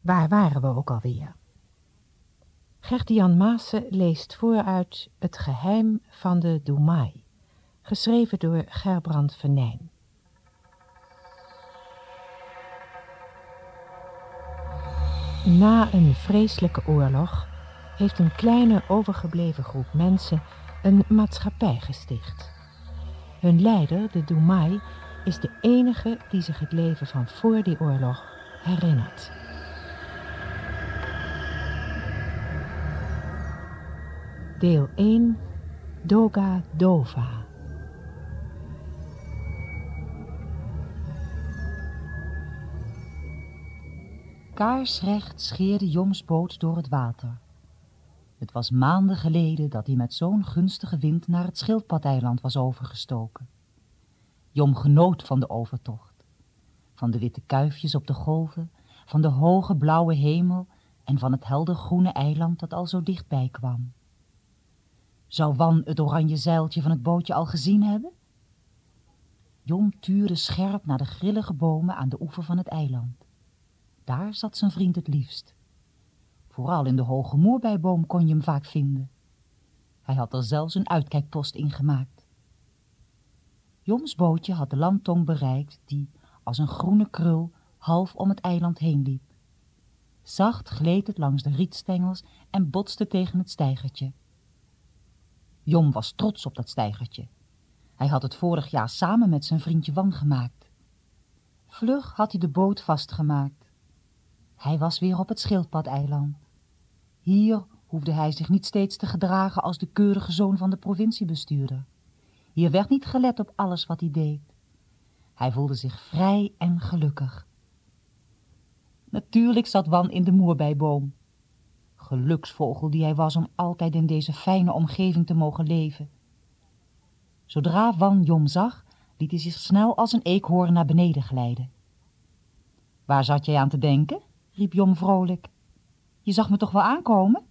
Waar waren we ook alweer? Gert-Jan Maassen leest vooruit Het geheim van de Doemai, geschreven door Gerbrand Venijn. Na een vreselijke oorlog heeft een kleine overgebleven groep mensen een maatschappij gesticht. Hun leider, de Doemai, is de enige die zich het leven van voor die oorlog herinnert. Deel 1 Doga Dova Kaarsrecht scheerde Joms boot door het water. Het was maanden geleden dat hij met zo'n gunstige wind naar het Schildpadeiland was overgestoken. Jom genoot van de overtocht, van de witte kuifjes op de golven, van de hoge blauwe hemel en van het helder groene eiland dat al zo dichtbij kwam. Zou Wan het oranje zeiltje van het bootje al gezien hebben? Jom tuurde scherp naar de grillige bomen aan de oever van het eiland. Daar zat zijn vriend het liefst. Vooral in de hoge moerbijboom kon je hem vaak vinden. Hij had er zelfs een uitkijkpost in gemaakt. Joms bootje had de landtong bereikt die, als een groene krul, half om het eiland heen liep. Zacht gleed het langs de rietstengels en botste tegen het steigertje. Jom was trots op dat steigertje. Hij had het vorig jaar samen met zijn vriendje Wan gemaakt. Vlug had hij de boot vastgemaakt. Hij was weer op het schildpadeiland. Hier hoefde hij zich niet steeds te gedragen als de keurige zoon van de provinciebestuurder. Hier werd niet gelet op alles wat hij deed. Hij voelde zich vrij en gelukkig. Natuurlijk zat Wan in de moerbijboom. Geluksvogel die hij was om altijd in deze fijne omgeving te mogen leven. Zodra Wan Jom zag, liet hij zich snel als een eekhoorn naar beneden glijden. Waar zat jij aan te denken? riep Jom vrolijk. Je zag me toch wel aankomen?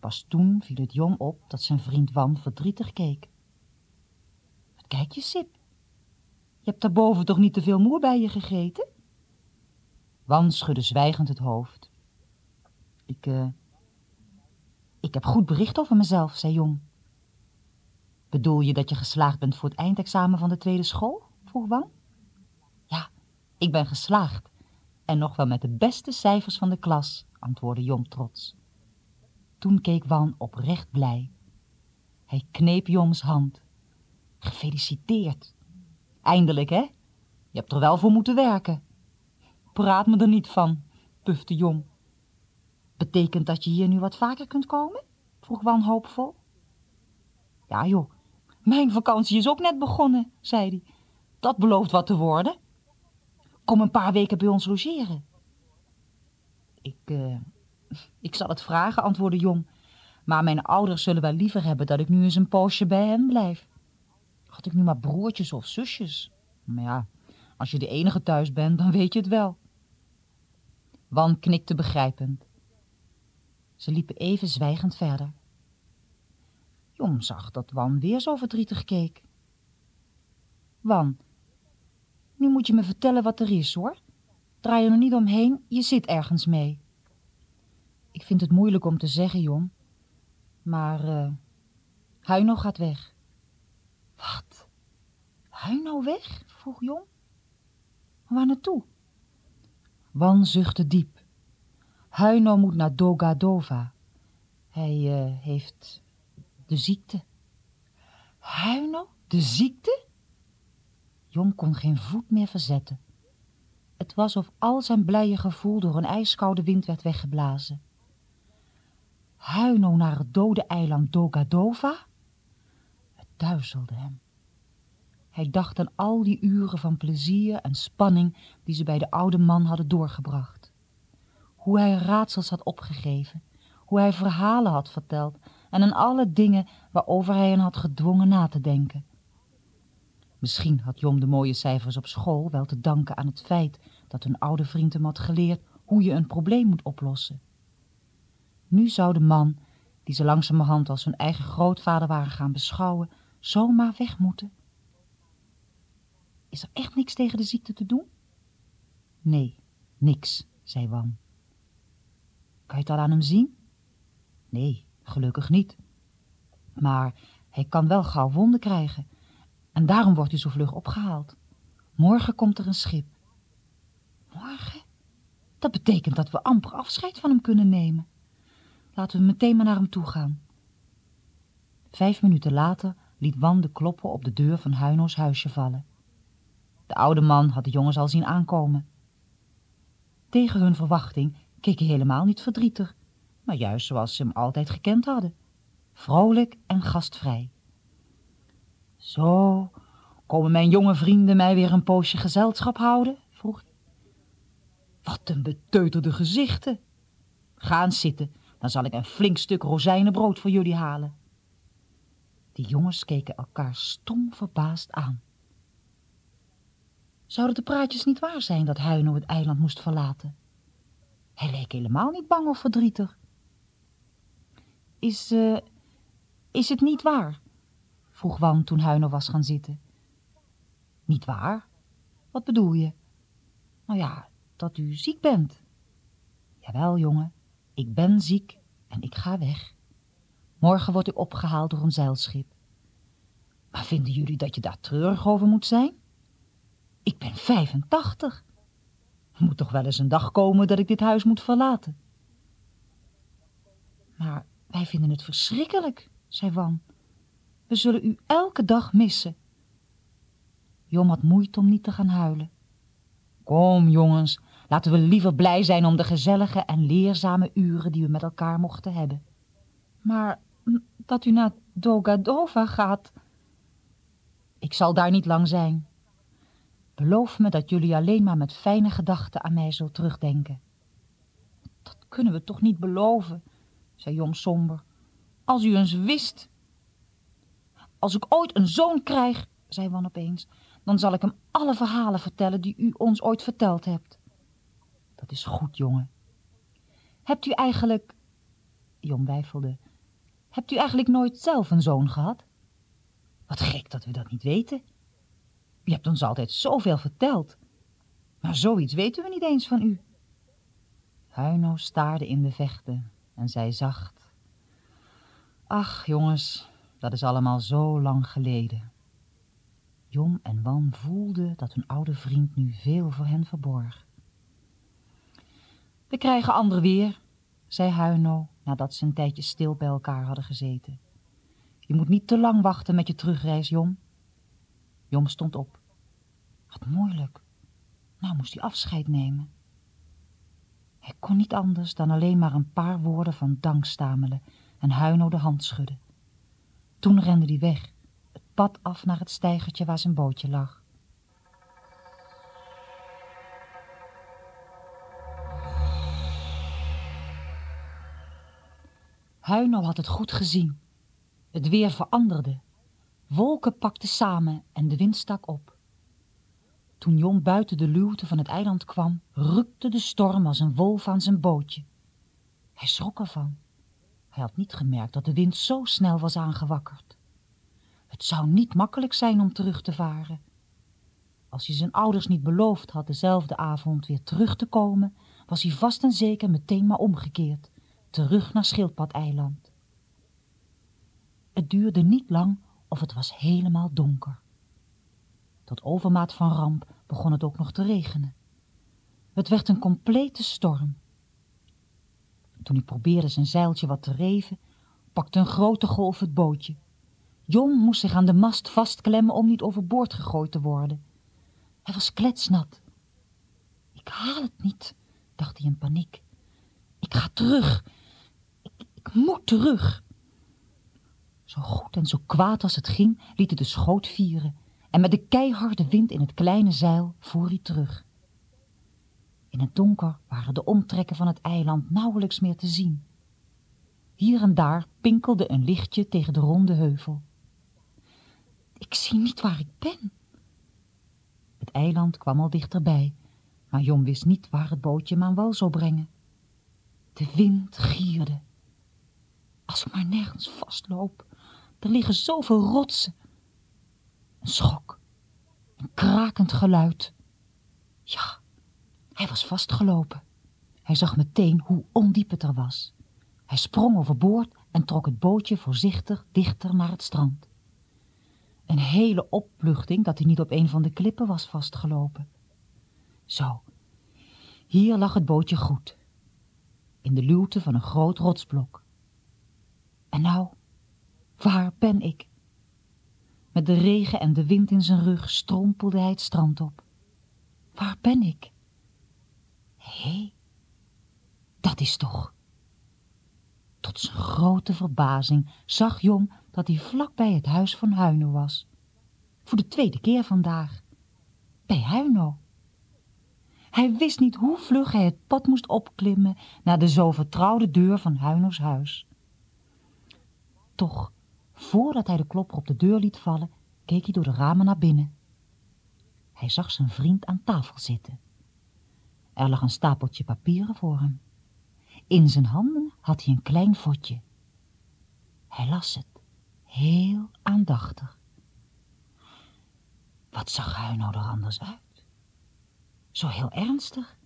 Pas toen viel het Jom op dat zijn vriend Wan verdrietig keek. Wat kijk je, Sip? Je hebt daarboven toch niet te veel moer bij je gegeten? Wan schudde zwijgend het hoofd. Ik, uh, ik heb goed bericht over mezelf, zei Jom. Bedoel je dat je geslaagd bent voor het eindexamen van de tweede school? vroeg Wan. Ja, ik ben geslaagd. En nog wel met de beste cijfers van de klas, antwoordde Jom trots. Toen keek Wan oprecht blij. Hij kneep Joms hand. Gefeliciteerd. Eindelijk, hè? Je hebt er wel voor moeten werken. Praat me er niet van, pufte Jom. Betekent dat je hier nu wat vaker kunt komen? vroeg Wan hoopvol. Ja, joh, mijn vakantie is ook net begonnen, zei hij. Dat belooft wat te worden. Kom een paar weken bij ons logeren. Ik, uh, ik zal het vragen, antwoordde Jong. Maar mijn ouders zullen wel liever hebben dat ik nu eens een poosje bij hen blijf. Had ik nu maar broertjes of zusjes? Maar ja, als je de enige thuis bent, dan weet je het wel. Wan knikte begrijpend. Ze liepen even zwijgend verder. Jom zag dat Wan weer zo verdrietig keek. Wan, nu moet je me vertellen wat er is, hoor. Draai er nog niet omheen, je zit ergens mee. Ik vind het moeilijk om te zeggen, Jom. Maar uh, Huino gaat weg. Wat? Huino weg? vroeg Jom. Waar naartoe? Wan zuchtte diep. Huino moet naar Dogadova. Hij uh, heeft de ziekte. Huino? De ziekte? Jong kon geen voet meer verzetten. Het was of al zijn blije gevoel door een ijskoude wind werd weggeblazen. Huino naar het dode eiland Dogadova? Het duizelde hem. Hij dacht aan al die uren van plezier en spanning die ze bij de oude man hadden doorgebracht. Hoe hij raadsels had opgegeven, hoe hij verhalen had verteld en aan alle dingen waarover hij hen had gedwongen na te denken. Misschien had Jom de mooie cijfers op school wel te danken aan het feit dat hun oude vriend hem had geleerd hoe je een probleem moet oplossen. Nu zou de man, die ze langzamerhand als hun eigen grootvader waren gaan beschouwen, zomaar weg moeten. Is er echt niks tegen de ziekte te doen? Nee, niks, zei Wan. Kan je het al aan hem zien? Nee, gelukkig niet. Maar hij kan wel gauw wonden krijgen. En daarom wordt hij zo vlug opgehaald. Morgen komt er een schip. Morgen? Dat betekent dat we amper afscheid van hem kunnen nemen. Laten we meteen maar naar hem toe gaan. Vijf minuten later liet Wan de kloppen op de deur van Huino's huisje vallen. De oude man had de jongens al zien aankomen. Tegen hun verwachting hij helemaal niet verdrietig, maar juist zoals ze hem altijd gekend hadden. Vrolijk en gastvrij. Zo, komen mijn jonge vrienden mij weer een poosje gezelschap houden? vroeg hij. Wat een beteuterde gezichten. Ga eens zitten, dan zal ik een flink stuk rozijnenbrood voor jullie halen. De jongens keken elkaar stom verbaasd aan. Zouden de praatjes niet waar zijn dat Huino het eiland moest verlaten? Hij leek helemaal niet bang of verdrietig. Is, uh, is het niet waar? vroeg Wan toen Huino was gaan zitten. Niet waar? Wat bedoel je? Nou ja, dat u ziek bent. Jawel, jongen, ik ben ziek en ik ga weg. Morgen word ik opgehaald door een zeilschip. Maar vinden jullie dat je daar treurig over moet zijn? Ik ben 85. Er moet toch wel eens een dag komen dat ik dit huis moet verlaten. Maar wij vinden het verschrikkelijk, zei Wan. We zullen u elke dag missen. Jom had moeite om niet te gaan huilen. Kom, jongens, laten we liever blij zijn om de gezellige en leerzame uren die we met elkaar mochten hebben. Maar dat u naar Dogadova gaat... Ik zal daar niet lang zijn. Beloof me dat jullie alleen maar met fijne gedachten aan mij zult terugdenken. Dat kunnen we toch niet beloven, zei Jom somber. Als u eens wist. Als ik ooit een zoon krijg, zei Wan opeens, dan zal ik hem alle verhalen vertellen die u ons ooit verteld hebt. Dat is goed, jongen. Hebt u eigenlijk, Jom wijfelde, hebt u eigenlijk nooit zelf een zoon gehad? Wat gek dat we dat niet weten. U hebt ons altijd zoveel verteld. Maar zoiets weten we niet eens van u. Huino staarde in de vechten en zei zacht. Ach, jongens, dat is allemaal zo lang geleden. Jom en Wan voelden dat hun oude vriend nu veel voor hen verborg. We krijgen ander weer, zei Huino nadat ze een tijdje stil bij elkaar hadden gezeten. Je moet niet te lang wachten met je terugreis, Jom. Jom stond op. Wat moeilijk. Nou moest hij afscheid nemen. Hij kon niet anders dan alleen maar een paar woorden van dank stamelen en Huino de hand schudden. Toen rende hij weg, het pad af naar het steigertje waar zijn bootje lag. Huino had het goed gezien. Het weer veranderde. Wolken pakten samen en de wind stak op. Toen Jon buiten de luwte van het eiland kwam, rukte de storm als een wolf aan zijn bootje. Hij schrok ervan. Hij had niet gemerkt dat de wind zo snel was aangewakkerd. Het zou niet makkelijk zijn om terug te varen. Als hij zijn ouders niet beloofd had dezelfde avond weer terug te komen, was hij vast en zeker meteen maar omgekeerd, terug naar Schildpad-eiland. Het duurde niet lang of het was helemaal donker. Tot overmaat van ramp begon het ook nog te regenen. Het werd een complete storm. Toen hij probeerde zijn zeiltje wat te reven, pakte een grote golf het bootje. Jon moest zich aan de mast vastklemmen om niet overboord gegooid te worden. Hij was kletsnat. Ik haal het niet, dacht hij in paniek. Ik ga terug. Ik, ik moet terug. Zo goed en zo kwaad als het ging, liet hij de schoot vieren en met de keiharde wind in het kleine zeil voer hij terug. In het donker waren de omtrekken van het eiland nauwelijks meer te zien. Hier en daar pinkelde een lichtje tegen de ronde heuvel. Ik zie niet waar ik ben. Het eiland kwam al dichterbij, maar Jon wist niet waar het bootje hem aan wal zou brengen. De wind gierde. Als ik maar nergens vastloop, er liggen zoveel rotsen. Een schok, een krakend geluid. Ja, hij was vastgelopen. Hij zag meteen hoe ondiep het er was. Hij sprong overboord en trok het bootje voorzichtig dichter naar het strand. Een hele opluchting dat hij niet op een van de klippen was vastgelopen. Zo, hier lag het bootje goed, in de luwte van een groot rotsblok. En nou, waar ben ik? Met de regen en de wind in zijn rug strompelde hij het strand op. Waar ben ik? Hé, dat is toch... Tot zijn grote verbazing zag Jong dat hij vlak bij het huis van Huino was. Voor de tweede keer vandaag. Bij Huino. Hij wist niet hoe vlug hij het pad moest opklimmen naar de zo vertrouwde deur van Huino's huis. Toch, voordat hij de klopper op de deur liet vallen, keek hij door de ramen naar binnen. Hij zag zijn vriend aan tafel zitten. Er lag een stapeltje papieren voor hem. In zijn handen had hij een klein vodje. Hij las het, heel aandachtig. Wat zag hij nou er anders uit? Zo heel ernstig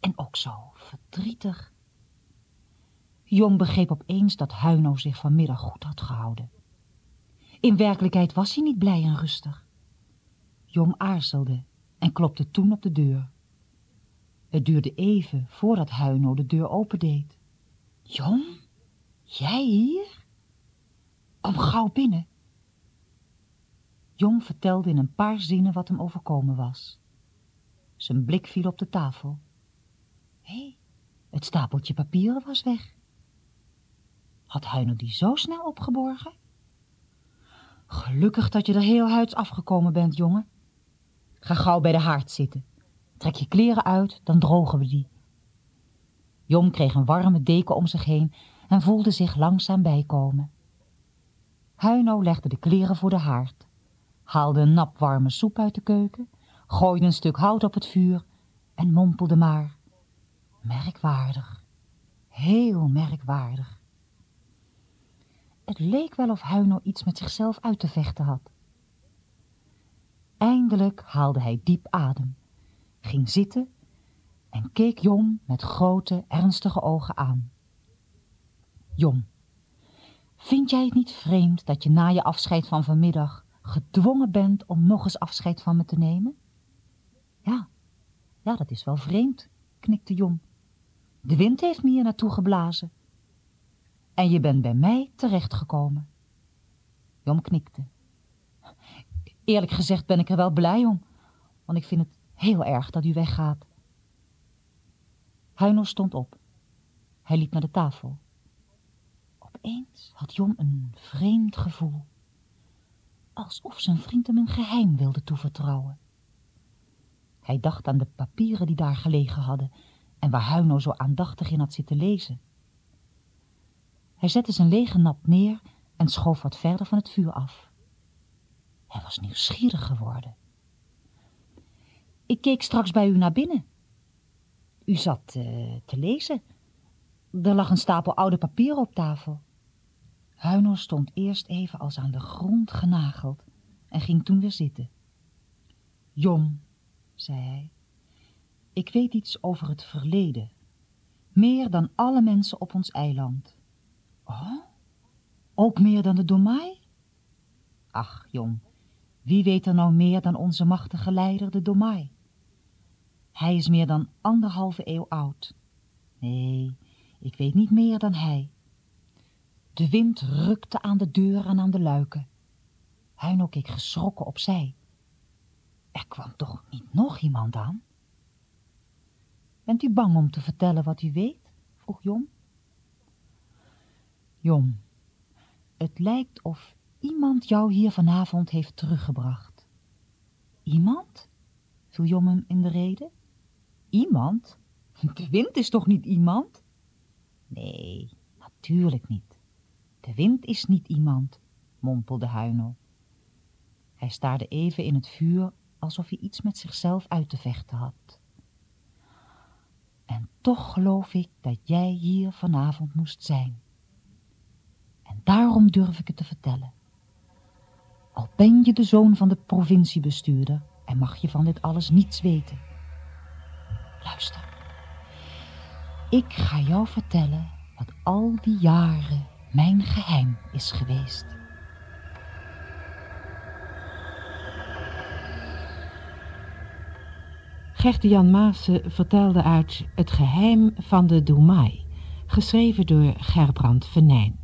en ook zo verdrietig. Jong begreep opeens dat Huino zich vanmiddag goed had gehouden. In werkelijkheid was hij niet blij en rustig. Jong aarzelde en klopte toen op de deur. Het duurde even voordat Huino de deur opendeed. Jong, jij hier? Kom gauw binnen. Jong vertelde in een paar zinnen wat hem overkomen was. Zijn blik viel op de tafel. Hé, hey, het stapeltje papieren was weg. Had Huino die zo snel opgeborgen? Gelukkig dat je er heel huids afgekomen bent, jongen. Ga gauw bij de haard zitten. Trek je kleren uit, dan drogen we die. Jom kreeg een warme deken om zich heen en voelde zich langzaam bijkomen. Huino legde de kleren voor de haard, haalde een nap warme soep uit de keuken, gooide een stuk hout op het vuur en mompelde maar. Merkwaardig, heel merkwaardig. Het leek wel of Huino iets met zichzelf uit te vechten had. Eindelijk haalde hij diep adem, ging zitten en keek Jom met grote, ernstige ogen aan. Jom, vind jij het niet vreemd dat je na je afscheid van vanmiddag gedwongen bent om nog eens afscheid van me te nemen? Ja, ja, dat is wel vreemd, knikte Jom. De wind heeft me hier naartoe geblazen. En je bent bij mij terechtgekomen. Jom knikte. Eerlijk gezegd ben ik er wel blij om, want ik vind het heel erg dat u weggaat. Huino stond op. Hij liep naar de tafel. Opeens had Jom een vreemd gevoel. Alsof zijn vriend hem een geheim wilde toevertrouwen. Hij dacht aan de papieren die daar gelegen hadden en waar Huino zo aandachtig in had zitten lezen. Hij zette zijn lege nap neer en schoof wat verder van het vuur af. Hij was nieuwsgierig geworden. Ik keek straks bij u naar binnen. U zat uh, te lezen. Er lag een stapel oude papieren op tafel. Huino stond eerst even als aan de grond genageld en ging toen weer zitten. Jong, zei hij, ik weet iets over het verleden. Meer dan alle mensen op ons eiland. Ook meer dan de Domai? Ach, jong, wie weet er nou meer dan onze machtige leider, de Domai? Hij is meer dan anderhalve eeuw oud. Nee, ik weet niet meer dan hij. De wind rukte aan de deur en aan de luiken. Huino keek geschrokken opzij. Er kwam toch niet nog iemand aan? Bent u bang om te vertellen wat u weet? vroeg Jom. Jom, het lijkt of iemand jou hier vanavond heeft teruggebracht. Iemand? viel Jom hem in de rede. Iemand? De wind is toch niet iemand? Nee, natuurlijk niet. De wind is niet iemand, mompelde Huino. Hij staarde even in het vuur alsof hij iets met zichzelf uit te vechten had. En toch geloof ik dat jij hier vanavond moest zijn. En daarom durf ik het te vertellen. Al ben je de zoon van de provinciebestuurder en mag je van dit alles niets weten. Luister. Ik ga jou vertellen wat al die jaren mijn geheim is geweest. Gerte Jan Maassen vertelde uit Het geheim van de Doemai, geschreven door Gerbrand Venijn.